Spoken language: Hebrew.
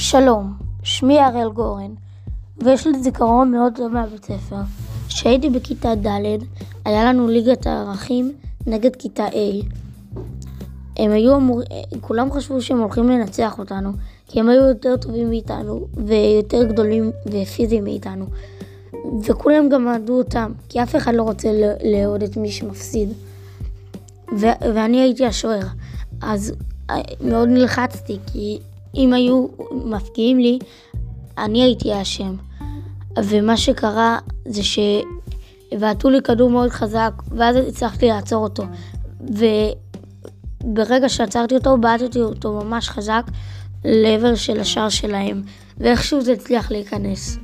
שלום, שמי הראל גורן, ויש לי זיכרון מאוד טוב מהבית ספר. כשהייתי בכיתה ד' היה לנו ליגת הערכים נגד כיתה A. הם היו אמור... כולם חשבו שהם הולכים לנצח אותנו, כי הם היו יותר טובים מאיתנו, ויותר גדולים ופיזיים מאיתנו. וכולם גם אהדו אותם, כי אף אחד לא רוצה לאהוד את מי שמפסיד. ו- ואני הייתי השוער, אז אה, מאוד נלחצתי, כי אם היו מפקיעים לי, אני הייתי האשם. ומה שקרה זה שבעטו לי כדור מאוד חזק, ואז הצלחתי לעצור אותו. וברגע שעצרתי אותו, בעטתי אותו ממש חזק לעבר של השער שלהם, ואיכשהו זה הצליח להיכנס.